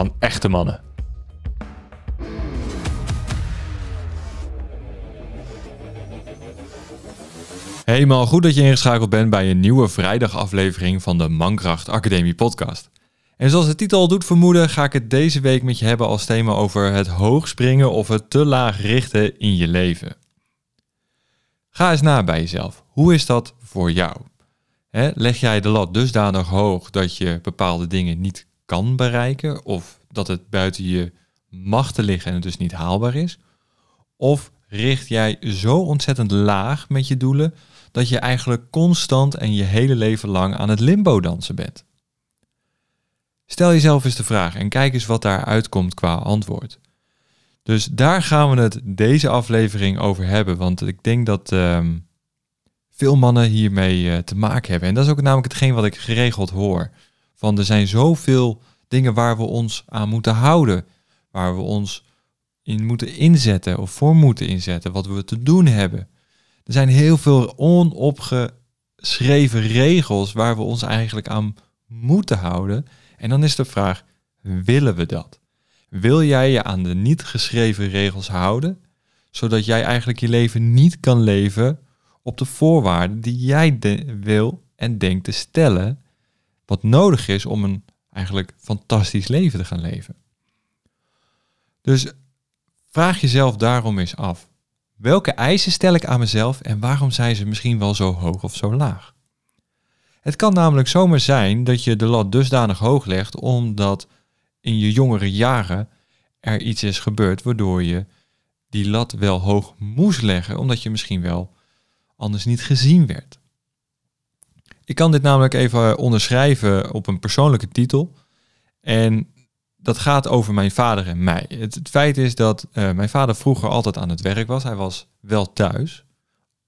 van echte mannen. Helemaal goed dat je ingeschakeld bent bij een nieuwe vrijdagaflevering van de Mankracht Academie podcast. En zoals de titel doet vermoeden, ga ik het deze week met je hebben als thema over het hoog springen of het te laag richten in je leven. Ga eens na bij jezelf. Hoe is dat voor jou? leg jij de lat dusdanig hoog dat je bepaalde dingen niet kan bereiken of dat het buiten je machten liggen en het dus niet haalbaar is? Of richt jij zo ontzettend laag met je doelen dat je eigenlijk constant en je hele leven lang aan het limbo dansen bent? Stel jezelf eens de vraag en kijk eens wat daar uitkomt qua antwoord. Dus daar gaan we het deze aflevering over hebben, want ik denk dat ehm, veel mannen hiermee uh, te maken hebben. En dat is ook namelijk hetgeen wat ik geregeld hoor. Van er zijn zoveel dingen waar we ons aan moeten houden, waar we ons in moeten inzetten of voor moeten inzetten, wat we te doen hebben. Er zijn heel veel onopgeschreven regels waar we ons eigenlijk aan moeten houden. En dan is de vraag, willen we dat? Wil jij je aan de niet geschreven regels houden, zodat jij eigenlijk je leven niet kan leven op de voorwaarden die jij wil en denkt te stellen, wat nodig is om een eigenlijk fantastisch leven te gaan leven. Dus vraag jezelf daarom eens af. Welke eisen stel ik aan mezelf en waarom zijn ze misschien wel zo hoog of zo laag? Het kan namelijk zomaar zijn dat je de lat dusdanig hoog legt omdat in je jongere jaren er iets is gebeurd waardoor je die lat wel hoog moest leggen, omdat je misschien wel anders niet gezien werd. Ik kan dit namelijk even onderschrijven op een persoonlijke titel. En dat gaat over mijn vader en mij. Het, feit is dat uh, mijn vader vroeger altijd aan het werk was. Hij was wel thuis.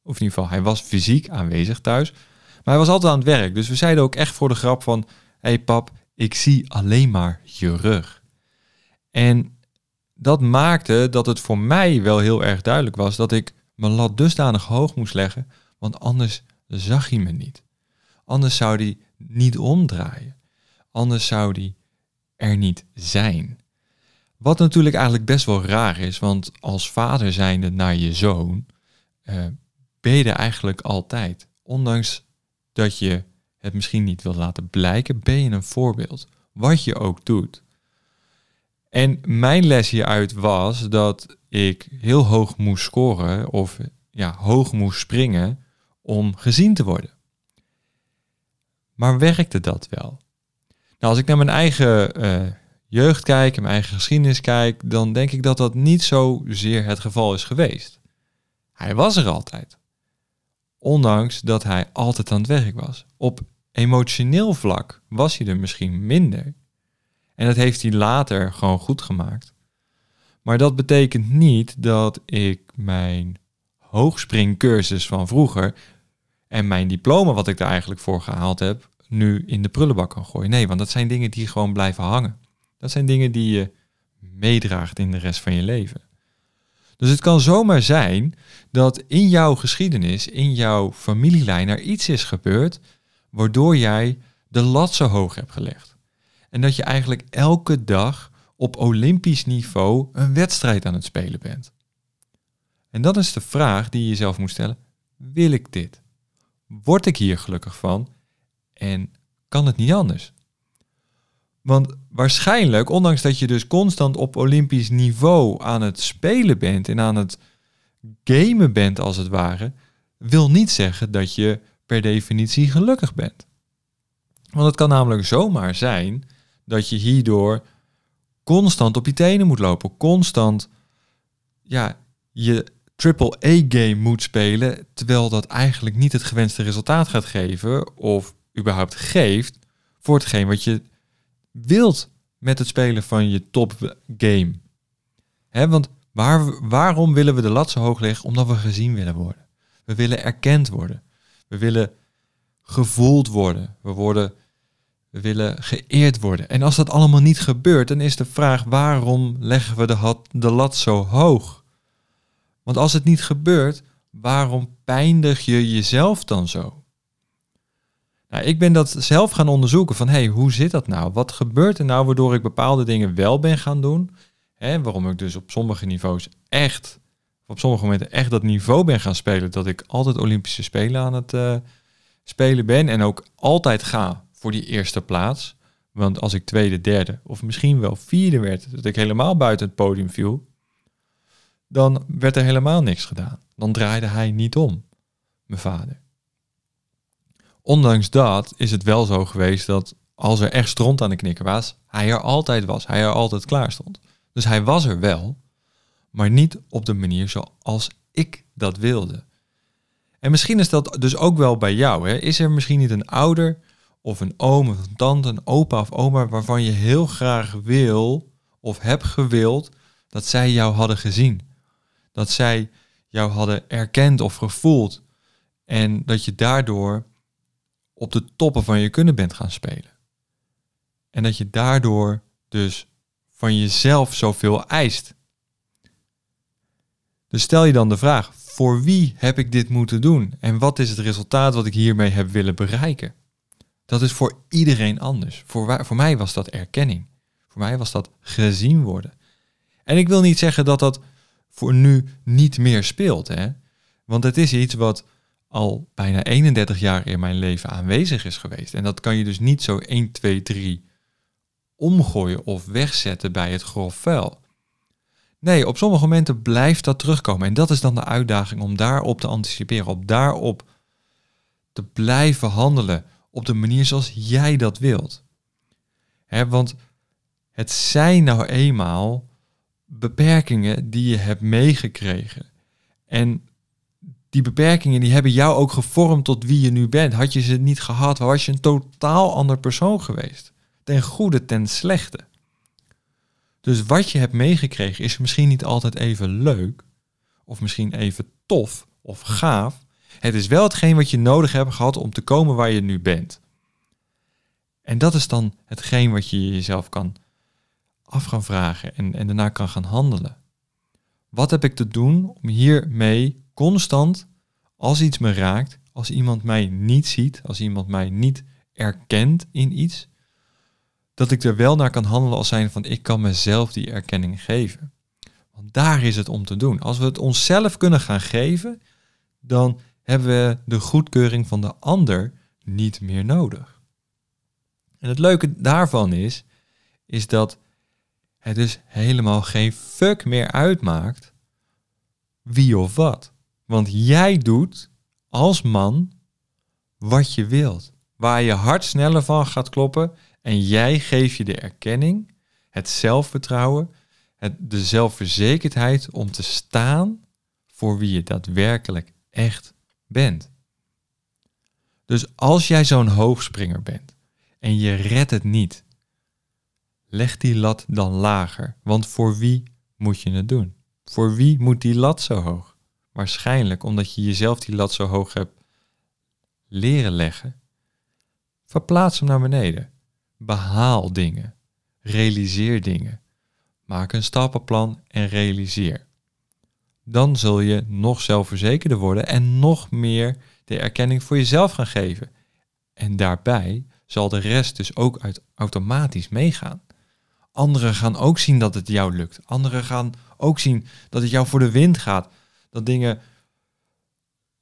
Of in ieder geval, hij was fysiek aanwezig thuis. Maar hij was altijd aan het werk. Dus we zeiden ook echt voor de grap van... Hé pap, ik zie alleen maar je rug. En dat maakte dat het voor mij wel heel erg duidelijk was... dat ik mijn lat dusdanig hoog moest leggen... want anders zag hij me niet. Anders zou hij niet omdraaien. Anders zou hij er niet zijn. Wat natuurlijk eigenlijk best wel raar is, want als vader zijnde naar je zoon uh, ben je eigenlijk altijd. Ondanks dat je het misschien niet wilt laten blijken, ben je een voorbeeld. Wat je ook doet. En mijn les hieruit was dat ik heel hoog moest scoren of ja, hoog moest springen om gezien te worden. Maar werkte dat wel? Nou, als ik naar mijn eigen uh, jeugd kijk en mijn eigen geschiedenis kijk, dan denk ik dat dat niet zozeer het geval is geweest. Hij was er altijd. Ondanks dat hij altijd aan het werk was. Op emotioneel vlak was hij er misschien minder. En dat heeft hij later gewoon goed gemaakt. Maar dat betekent niet dat ik mijn hoogspringcursus van vroeger en mijn diploma wat ik daar eigenlijk voor gehaald heb, nu in de prullenbak kan gooien. Nee, want dat zijn dingen die gewoon blijven hangen. Dat zijn dingen die je meedraagt in de rest van je leven. Dus het kan zomaar zijn dat in jouw geschiedenis, in jouw familielijn er iets is gebeurd waardoor jij de lat zo hoog hebt gelegd. En dat je eigenlijk elke dag op olympisch niveau een wedstrijd aan het spelen bent. En dat is de vraag die je jezelf moet stellen. Wil ik dit? Word ik hier gelukkig van? En kan het niet anders? Want waarschijnlijk, ondanks dat je dus constant op Olympisch niveau aan het spelen bent en aan het gamen bent als het ware, wil niet zeggen dat je per definitie gelukkig bent. Want het kan namelijk zomaar zijn dat je hierdoor constant op je tenen moet lopen, constant ja, je triple A-game moet spelen, terwijl dat eigenlijk niet het gewenste resultaat gaat geven of überhaupt geeft voor hetgeen wat je wilt met het spelen van je top game. Hè, want waar, waarom willen we de lat zo hoog leggen? Omdat we gezien willen worden. We willen erkend worden. We willen gevoeld worden. We, worden, we willen geëerd worden. En als dat allemaal niet gebeurt, dan is de vraag waarom leggen we de, de lat zo hoog? Want als het niet gebeurt, waarom pijndig je jezelf dan zo? Nou, ik ben dat zelf gaan onderzoeken van hey, hoe zit dat nou? Wat gebeurt er nou waardoor ik bepaalde dingen wel ben gaan doen? Hè, waarom ik dus op sommige niveaus echt, op sommige momenten echt dat niveau ben gaan spelen, dat ik altijd Olympische Spelen aan het uh, spelen ben en ook altijd ga voor die eerste plaats. Want als ik tweede, derde of misschien wel vierde werd, dat ik helemaal buiten het podium viel, dan werd er helemaal niks gedaan. Dan draaide hij niet om, mijn vader. Ondanks dat is het wel zo geweest dat als er echt stront aan de knikker was, hij er altijd was, hij er altijd klaar stond. Dus hij was er wel, maar niet op de manier zoals ik dat wilde. En misschien is dat dus ook wel bij jou. Hè? Is er misschien niet een ouder of een oom of een tante, een opa of oma waarvan je heel graag wil of hebt gewild dat zij jou hadden gezien? Dat zij jou hadden erkend of gevoeld en dat je daardoor op de toppen van je kunnen bent gaan spelen. En dat je daardoor dus van jezelf zoveel eist. Dus stel je dan de vraag, voor wie heb ik dit moeten doen? En wat is het resultaat wat ik hiermee heb willen bereiken? Dat is voor iedereen anders. Voor, voor mij was dat erkenning. Voor mij was dat gezien worden. En ik wil niet zeggen dat dat voor nu niet meer speelt. Hè? Want het is iets wat al bijna 31 jaar in mijn leven aanwezig is geweest. En dat kan je dus niet zo 1, 2, 3 omgooien of wegzetten bij het grof vuil. Nee, op sommige momenten blijft dat terugkomen. En dat is dan de uitdaging om daarop te anticiperen, op daarop te blijven handelen op de manier zoals jij dat wilt. want het zijn nou eenmaal beperkingen die je hebt meegekregen. En die beperkingen die hebben jou ook gevormd tot wie je nu bent. Had je ze niet gehad, was je een totaal ander persoon geweest. Ten goede, ten slechte. Dus wat je hebt meegekregen is misschien niet altijd even leuk, of misschien even tof of gaaf. Het is wel hetgeen wat je nodig hebt gehad om te komen waar je nu bent. En dat is dan hetgeen wat je jezelf kan af gaan vragen en, en daarna kan gaan handelen. Wat heb ik te doen om hiermee constant, als iets me raakt, als iemand mij niet ziet, als iemand mij niet erkent in iets, dat ik er wel naar kan handelen als zijn van ik kan mezelf die erkenning geven. Want daar is het om te doen. Als we het onszelf kunnen gaan geven, dan hebben we de goedkeuring van de ander niet meer nodig. En het leuke daarvan is, is dat het dus helemaal geen fuck meer uitmaakt wie of wat. Want jij doet als man wat je wilt. Waar je hart sneller van gaat kloppen en jij geeft je de erkenning, het zelfvertrouwen, het, de zelfverzekerdheid om te staan voor wie je daadwerkelijk echt bent. Dus als jij zo'n hoogspringer bent en je redt het niet, leg die lat dan lager. Want voor wie moet je het doen? Voor wie moet die lat zo hoog? Waarschijnlijk omdat je jezelf die lat zo hoog hebt leren leggen. Verplaats hem naar beneden. Behaal dingen. Realiseer dingen. Maak een stappenplan en realiseer. Dan zul je nog zelfverzekerder worden en nog meer de erkenning voor jezelf gaan geven. En daarbij zal de rest dus ook automatisch meegaan. Anderen gaan ook zien dat het jou lukt. Anderen gaan ook zien dat het jou voor de wind gaat. Dat dingen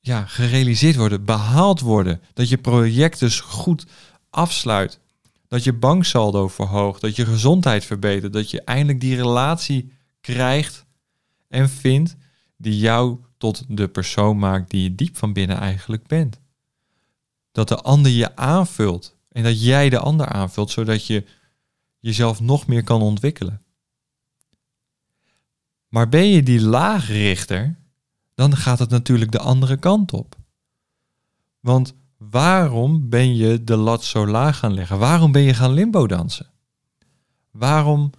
ja, gerealiseerd worden, behaald worden. Dat je project dus goed afsluit. Dat je banksaldo verhoogt, dat je gezondheid verbetert, dat je eindelijk die relatie krijgt en vindt die jou tot de persoon maakt die je diep van binnen eigenlijk bent. Dat de ander je aanvult en dat jij de ander aanvult, zodat je jezelf nog meer kan ontwikkelen. Maar ben je die laagrichter, dan gaat het natuurlijk de andere kant op. Want waarom ben je de lat zo laag gaan leggen? Waarom ben je gaan limbo dansen? Waarom,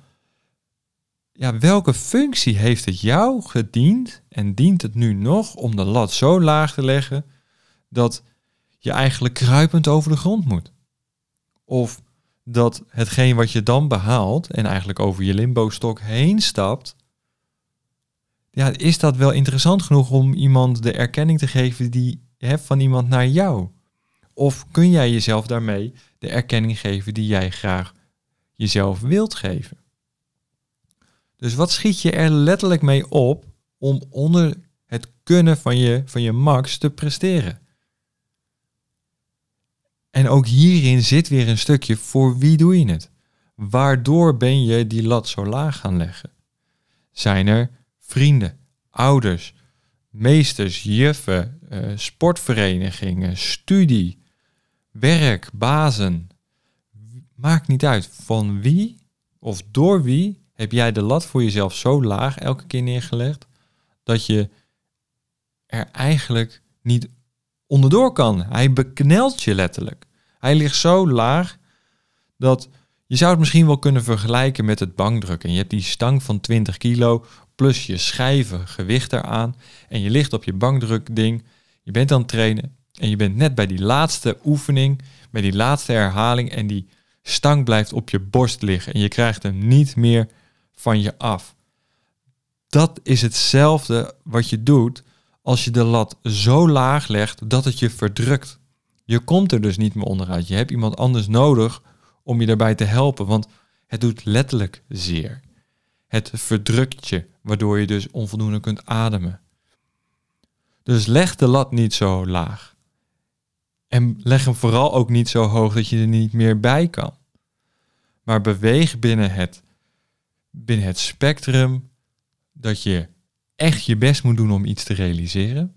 ja, welke functie heeft het jou gediend en dient het nu nog om de lat zo laag te leggen dat je eigenlijk kruipend over de grond moet? Of dat hetgeen wat je dan behaalt en eigenlijk over je limbo-stok heen stapt, ja, is dat wel interessant genoeg om iemand de erkenning te geven die hebt van iemand naar jou? Of kun jij jezelf daarmee de erkenning geven die jij graag jezelf wilt geven? Dus wat schiet je er letterlijk mee op om onder het kunnen van je, van je max te presteren? En ook hierin zit weer een stukje voor wie doe je het? Waardoor ben je die lat zo laag gaan leggen? Zijn er vrienden, ouders, meesters, juffen, uh, sportverenigingen, studie, werk, bazen. Maakt niet uit van wie of door wie heb jij de lat voor jezelf zo laag elke keer neergelegd dat je er eigenlijk niet onderdoor kan. Hij beknelt je letterlijk. Hij ligt zo laag dat je zou het misschien wel kunnen vergelijken met het bankdrukken. Je hebt die stang van 20 kilo plus je schijven gewicht eraan en je ligt op je bankdrukding. Je bent aan het trainen en je bent net bij die laatste oefening, bij die laatste herhaling en die stang blijft op je borst liggen en je krijgt hem niet meer van je af. Dat is hetzelfde wat je doet als je de lat zo laag legt dat het je verdrukt. Je komt er dus niet meer onderuit. Je hebt iemand anders nodig om je daarbij te helpen, want het doet letterlijk zeer. Het verdrukt je, waardoor je dus onvoldoende kunt ademen. Dus leg de lat niet zo laag. En leg hem vooral ook niet zo hoog dat je er niet meer bij kan. Maar beweeg binnen het, binnen het spectrum dat je echt je best moet doen om iets te realiseren.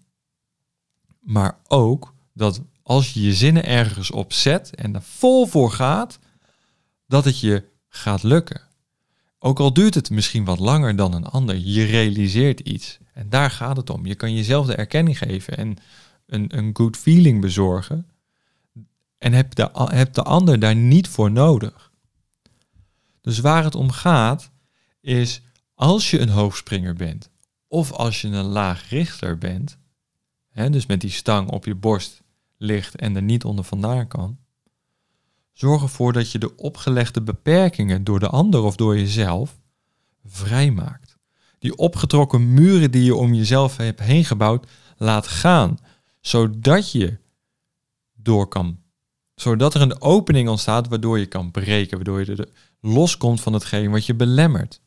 Maar ook dat als je je zinnen ergens op zet en er vol voor gaat, dat het je gaat lukken. Ook al duurt het misschien wat langer dan een ander, je realiseert iets. En daar gaat het om. Je kan jezelf de erkenning geven en een, een good feeling bezorgen. En heb de, heb de ander daar niet voor nodig. Dus waar het om gaat, is als je een hoofdspringer bent, of als je een laagrichter bent, hè, dus met die stang op je borst ligt en er niet onder vandaan kan, zorg ervoor dat je de opgelegde beperkingen door de ander of door jezelf vrijmaakt. Die opgetrokken muren die je om jezelf hebt heen gebouwd, laat gaan, zodat je door kan. Zodat er een opening ontstaat waardoor je kan breken, waardoor je er loskomt van hetgeen wat je belemmert.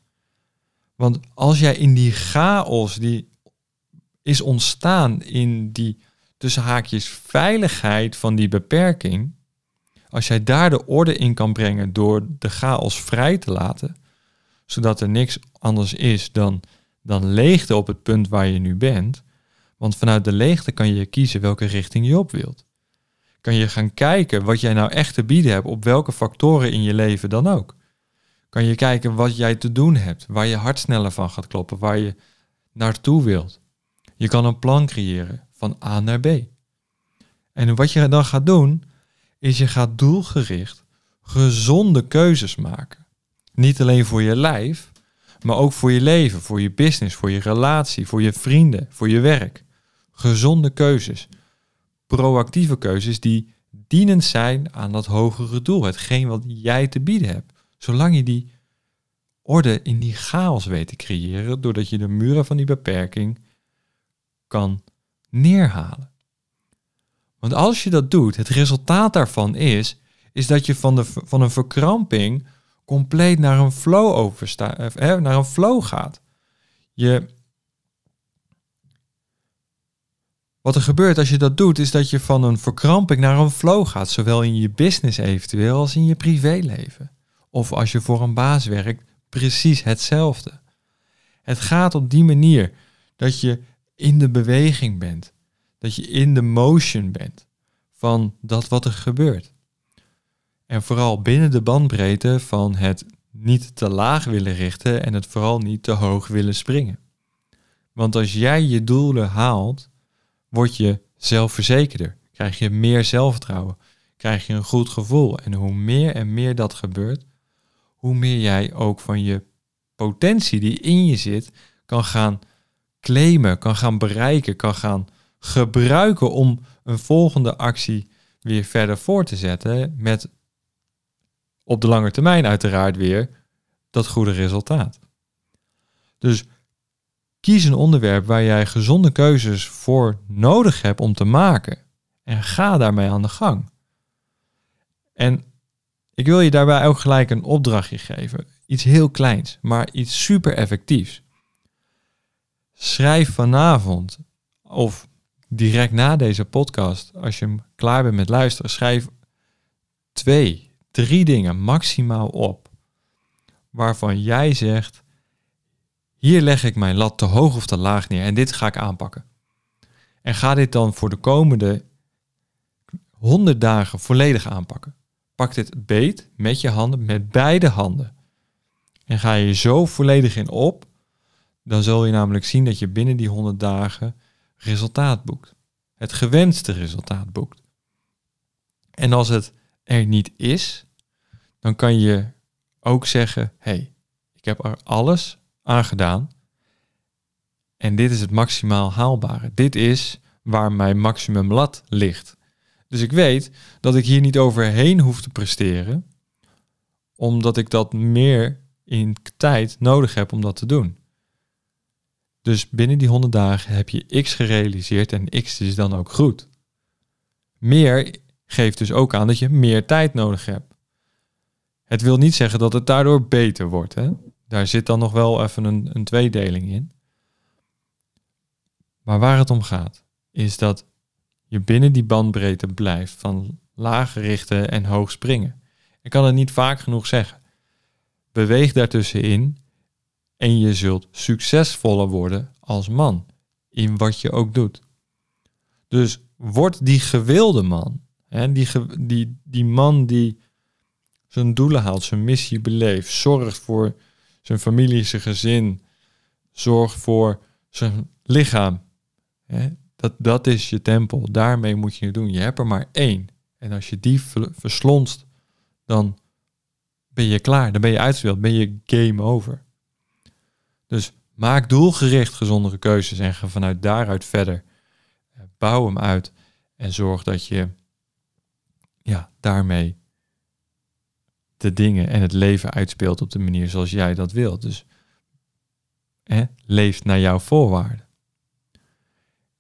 Want als jij in die chaos die is ontstaan in die tussen haakjes veiligheid van die beperking, als jij daar de orde in kan brengen door de chaos vrij te laten, zodat er niks anders is dan, dan leegte op het punt waar je nu bent, want vanuit de leegte kan je kiezen welke richting je op wilt. Kan je gaan kijken wat jij nou echt te bieden hebt op welke factoren in je leven dan ook. Kan je kijken wat jij te doen hebt, waar je hart sneller van gaat kloppen, waar je naartoe wilt. Je kan een plan creëren van A naar B. En wat je dan gaat doen, is je gaat doelgericht gezonde keuzes maken. Niet alleen voor je lijf, maar ook voor je leven, voor je business, voor je relatie, voor je vrienden, voor je werk. Gezonde keuzes. Proactieve keuzes die dienend zijn aan dat hogere doel, hetgeen wat jij te bieden hebt. Zolang je die orde in die chaos weet te creëren, doordat je de muren van die beperking kan neerhalen. Want als je dat doet, het resultaat daarvan is, is dat je van, de, van een verkramping compleet naar een flow overstaat, eh, naar een flow gaat. Je, wat er gebeurt als je dat doet, is dat je van een verkramping naar een flow gaat, zowel in je business eventueel als in je privéleven. Of als je voor een baas werkt, precies hetzelfde. Het gaat op die manier dat je in de beweging bent, dat je in de motion bent van dat wat er gebeurt. En vooral binnen de bandbreedte van het niet te laag willen richten en het vooral niet te hoog willen springen. Want als jij je doelen haalt, word je zelfverzekerder, krijg je meer zelfvertrouwen, krijg je een goed gevoel. En hoe meer en meer dat gebeurt, hoe meer jij ook van je potentie die in je zit kan gaan claimen, kan gaan bereiken, kan gaan gebruiken om een volgende actie weer verder voor te zetten met op de lange termijn uiteraard weer dat goede resultaat. Dus kies een onderwerp waar jij gezonde keuzes voor nodig hebt om te maken en ga daarmee aan de gang. En ik wil je daarbij ook gelijk een opdrachtje geven. Iets heel kleins, maar iets super effectiefs. Schrijf vanavond of direct na deze podcast, als je klaar bent met luisteren, schrijf twee, drie dingen maximaal op. Waarvan jij zegt, hier leg ik mijn lat te hoog of te laag neer en dit ga ik aanpakken. En ga dit dan voor de komende 100 dagen volledig aanpakken. Pak dit beet met je handen, met beide handen. En ga je zo volledig in op, dan zul je namelijk zien dat je binnen die 100 dagen resultaat boekt. Het gewenste resultaat boekt. En als het er niet is, dan kan je ook zeggen: hey, ik heb er alles aan gedaan. En dit is het maximaal haalbare. Dit is waar mijn maximum lat ligt. Dus ik weet dat ik hier niet overheen hoef te presteren, omdat ik dat meer in tijd nodig heb om dat te doen. Dus binnen die 100 dagen heb je x gerealiseerd en x is dan ook goed. Meer geeft dus ook aan dat je meer tijd nodig hebt. Het wil niet zeggen dat het daardoor beter wordt. Hè? Daar zit dan nog wel even een, een tweedeling in. Maar waar het om gaat, is dat je binnen die bandbreedte blijft van laag richten en hoog springen. Ik kan het niet vaak genoeg zeggen. Beweeg daartussenin en je zult succesvoller worden als man in wat je ook doet. Dus word die gewilde man. Hè, die, die, die man die zijn doelen haalt, zijn missie beleeft, zorgt voor zijn familie, zijn gezin, zorgt voor zijn lichaam. Hè, dat, dat is je tempel. Daarmee moet je het doen. Je hebt er maar één. En als je die verslonst, dan ben je klaar. Dan ben je uitgespeeld. Ben je game over. Dus maak doelgericht gezondere keuzes en ga vanuit daaruit verder. Eh, bouw hem uit en zorg dat je ja, daarmee de dingen en het leven uitspeelt op de manier zoals jij dat wilt. Dus hè, leef naar jouw voorwaarden.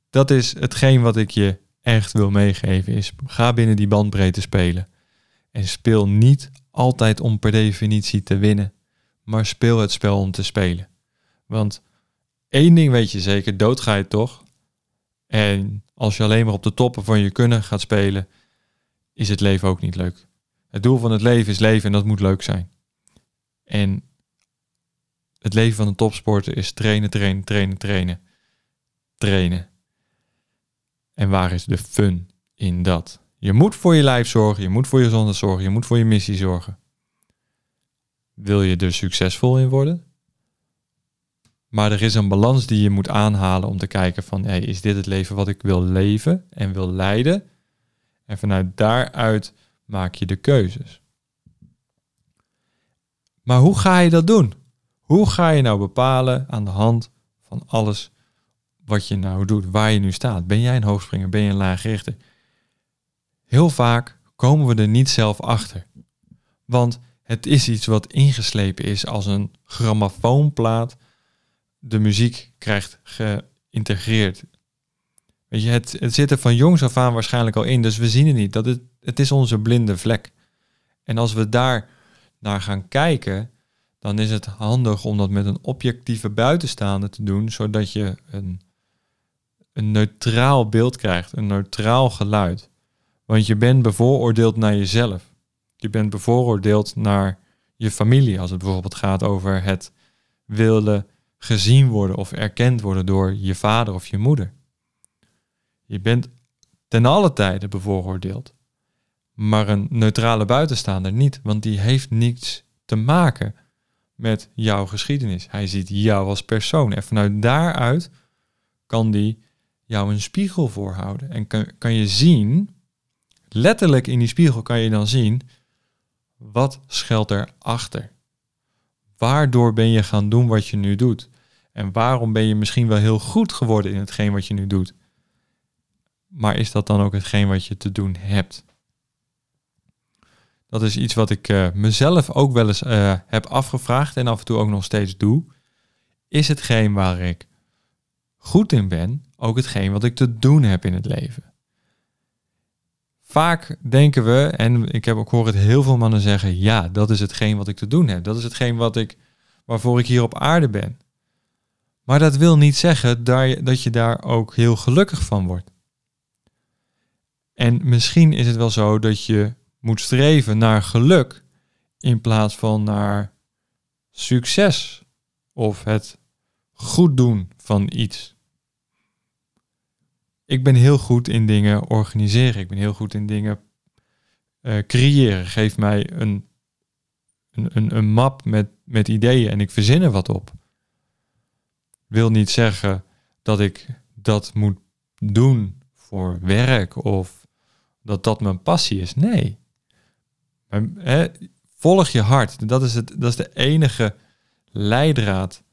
Dat is hetgeen wat ik je echt wil meegeven. Is ga binnen die bandbreedte spelen. En speel niet altijd om per definitie te winnen. Maar speel het spel om te spelen. Want één ding weet je zeker, dood ga je toch. En als je alleen maar op de toppen van je kunnen gaat spelen, is het leven ook niet leuk. Het doel van het leven is leven en dat moet leuk zijn. En het leven van een topsporter is trainen, trainen, trainen, trainen. Trainen. En waar is de fun in dat? Je moet voor je lijf zorgen, je moet voor je gezondheid zorgen, je moet voor je missie zorgen. Wil je er succesvol in worden? Maar er is een balans die je moet aanhalen om te kijken van, is dit het leven wat ik wil leven en wil leiden? En vanuit daaruit maak je de keuzes. Maar hoe ga je dat doen? Hoe ga je nou bepalen aan de hand van alles wat je nou doet, waar je nu staat? Ben jij een hoogspringer? Ben je een laaggerichte? Heel vaak komen we er niet zelf achter. Want het is iets wat ingeslepen is als een grammofoonplaat de muziek krijgt geïntegreerd. Weet je, het, zit er van jongs af aan waarschijnlijk al in, dus we zien het niet. Dat het, het is onze blinde vlek. En als we daar naar gaan kijken, dan is het handig om dat met een objectieve buitenstaander te doen, zodat je een, een neutraal beeld krijgt, een neutraal geluid. Want je bent bevooroordeeld naar jezelf. Je bent bevooroordeeld naar je familie, als het bijvoorbeeld gaat over het willen gezien worden of erkend worden door je vader of je moeder. Je bent ten alle tijde bevooroordeeld. Maar een neutrale buitenstaander niet, want die heeft niets te maken met jouw geschiedenis. Hij ziet jou als persoon en vanuit daaruit kan die jou een spiegel voorhouden. En kan, kan je zien, letterlijk in die spiegel kan je dan zien, wat schuilt erachter? Waardoor ben je gaan doen wat je nu doet? En waarom ben je misschien wel heel goed geworden in hetgeen wat je nu doet? Maar is dat dan ook hetgeen wat je te doen hebt? Dat is iets wat ik uh, mezelf ook wel eens uh, heb afgevraagd en af en toe ook nog steeds doe. Is hetgeen waar ik goed in ben ook hetgeen wat ik te doen heb in het leven? Vaak denken we, en ik heb ook horen heel veel mannen zeggen, ja, dat is hetgeen wat ik te doen heb. Dat is hetgeen wat ik, waarvoor ik hier op aarde ben. Maar dat wil niet zeggen dat je daar ook heel gelukkig van wordt. En misschien is het wel zo dat je moet streven naar geluk in plaats van naar succes of het goed doen van iets. Ik ben heel goed in dingen organiseren. Ik ben heel goed in dingen uh, creëren. Geef mij een, een, een map met, met ideeën en ik verzin er wat op. Wil niet zeggen dat ik dat moet doen voor werk of dat dat mijn passie is. Nee. Maar, hè, volg je hart. Dat is, het, dat is de enige leidraad.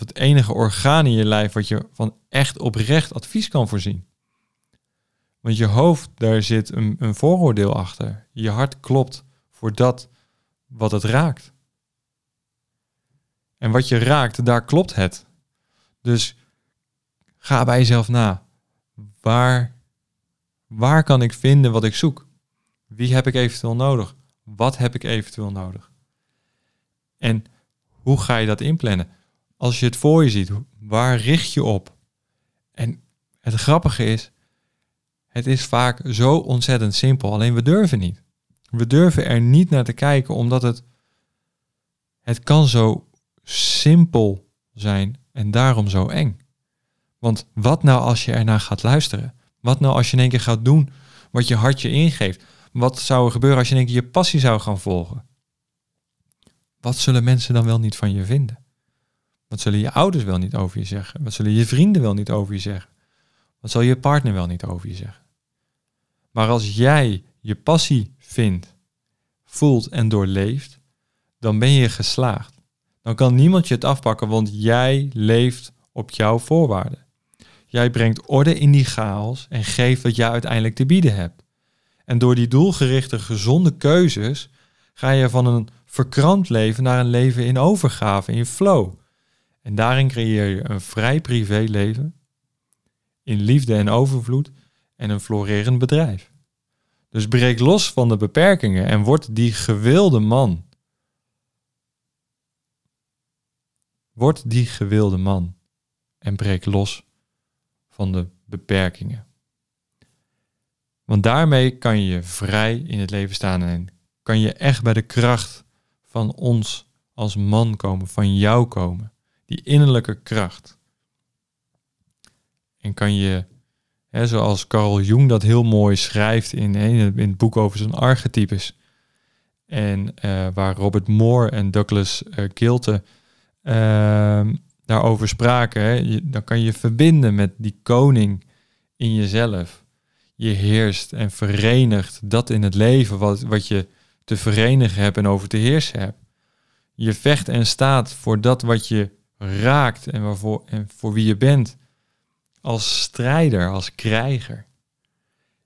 Het enige orgaan in je lijf wat je van echt oprecht advies kan voorzien. Want je hoofd, daar zit een, een vooroordeel achter. Je hart klopt voor dat wat het raakt. En wat je raakt, daar klopt het. Dus ga bij jezelf na. Waar, waar kan ik vinden wat ik zoek? Wie heb ik eventueel nodig? Wat heb ik eventueel nodig? En hoe ga je dat inplannen? Als je het voor je ziet, waar richt je op? En het grappige is, het is vaak zo ontzettend simpel, alleen we durven niet. We durven er niet naar te kijken, omdat het, het kan zo simpel zijn en daarom zo eng. Want wat nou als je ernaar gaat luisteren? Wat nou als je in één keer gaat doen wat je hartje ingeeft? Wat zou er gebeuren als je in één keer je passie zou gaan volgen? Wat zullen mensen dan wel niet van je vinden? Wat zullen je ouders wel niet over je zeggen? Wat zullen je vrienden wel niet over je zeggen? Wat zal je partner wel niet over je zeggen? Maar als jij je passie vindt, voelt en doorleeft, dan ben je geslaagd. Dan kan niemand je het afpakken, want jij leeft op jouw voorwaarden. Jij brengt orde in die chaos en geeft wat jij uiteindelijk te bieden hebt. En door die doelgerichte, gezonde keuzes ga je van een verkrampt leven naar een leven in overgave, in flow. En daarin creëer je een vrij privéleven, in liefde en overvloed en een florerend bedrijf. Dus breek los van de beperkingen en word die gewilde man. Word die gewilde man en breek los van de beperkingen. Want daarmee kan je vrij in het leven staan en kan je echt bij de kracht van ons als man komen, van jou komen. Die innerlijke kracht. En kan je, hè, zoals Carl Jung dat heel mooi schrijft in, in het boek over zijn archetypes. En uh, waar Robert Moore en Douglas uh, daarover spraken. Dan kan je verbinden met die koning in jezelf je heerst en verenigt dat in het leven wat, wat je te verenigen hebt en over te heersen hebt. Je vecht en staat voor dat wat je raakt en, waarvoor, en voor wie je bent. Als strijder, als krijger.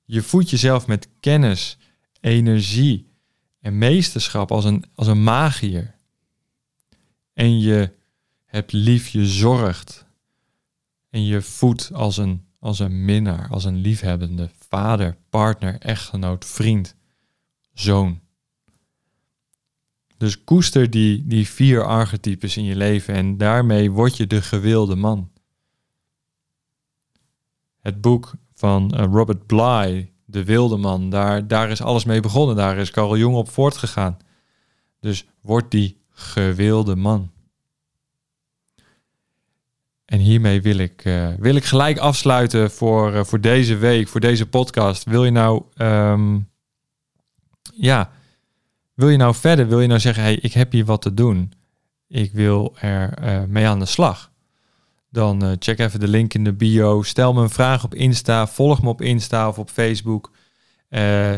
Je voedt jezelf met kennis, energie en meesterschap als een, als een magier. En je hebt lief, je zorgt. En je voedt als een als een minnaar, als een liefhebbende vader, partner, echtgenoot, vriend, zoon. Dus koester die, die vier archetypes in je leven en daarmee word je de gewilde man. het boek van Robert Bly, De Wilde Man, daar, daar is alles mee begonnen. Daar is Carl Jung op voortgegaan. Dus word die gewilde man. En hiermee wil ik, uh, wil ik gelijk afsluiten voor, uh, voor deze week, voor deze podcast. Wil je nou, um, ja, wil je nou verder? Wil je nou zeggen, hey, ik heb hier wat te doen. Ik wil er uh, mee aan de slag. Dan check even de link in de bio. Stel me een vraag op Insta. Volg me op Insta of op Facebook.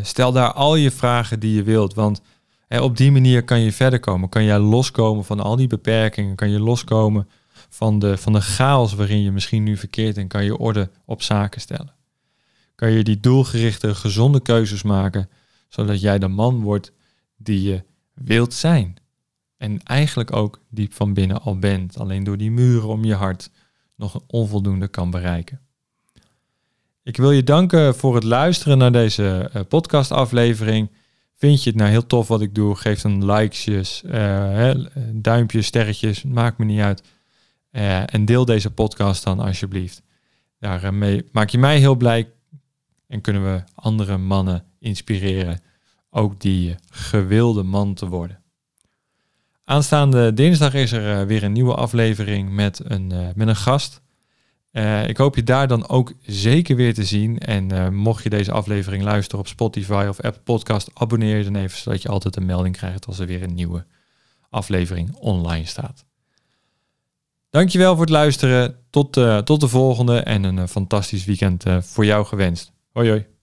stel daar al je vragen die je wilt. Want op die manier kan je verder komen. Kan jij loskomen van al die beperkingen. Kan je loskomen van de, van de chaos waarin je misschien nu verkeert en kan je orde op zaken stellen. Kan je die doelgerichte, gezonde keuzes maken, zodat jij de man wordt die je wilt zijn. En eigenlijk ook diep van binnen al bent, alleen door die muren om je hart nog onvoldoende kan bereiken. Ik wil je danken voor het luisteren naar deze uh, podcastaflevering. Vind je het nou heel tof wat ik doe? Geef dan likes, uh, duimpjes, sterretjes, maakt me niet uit. Uh, en deel deze podcast dan alsjeblieft. Daarmee maak je mij heel blij en kunnen we andere mannen inspireren ook die gewilde man te worden. Aanstaande dinsdag is er uh, weer een nieuwe aflevering met een, uh, met een gast. ik hoop je daar dan ook zeker weer te zien. En mocht je deze aflevering luisteren op Spotify of Apple Podcast, abonneer je dan even zodat je altijd een melding krijgt als er weer een nieuwe aflevering online staat. Dankjewel voor het luisteren. Tot, tot de volgende en een fantastisch weekend voor jou gewenst. Hoi hoi.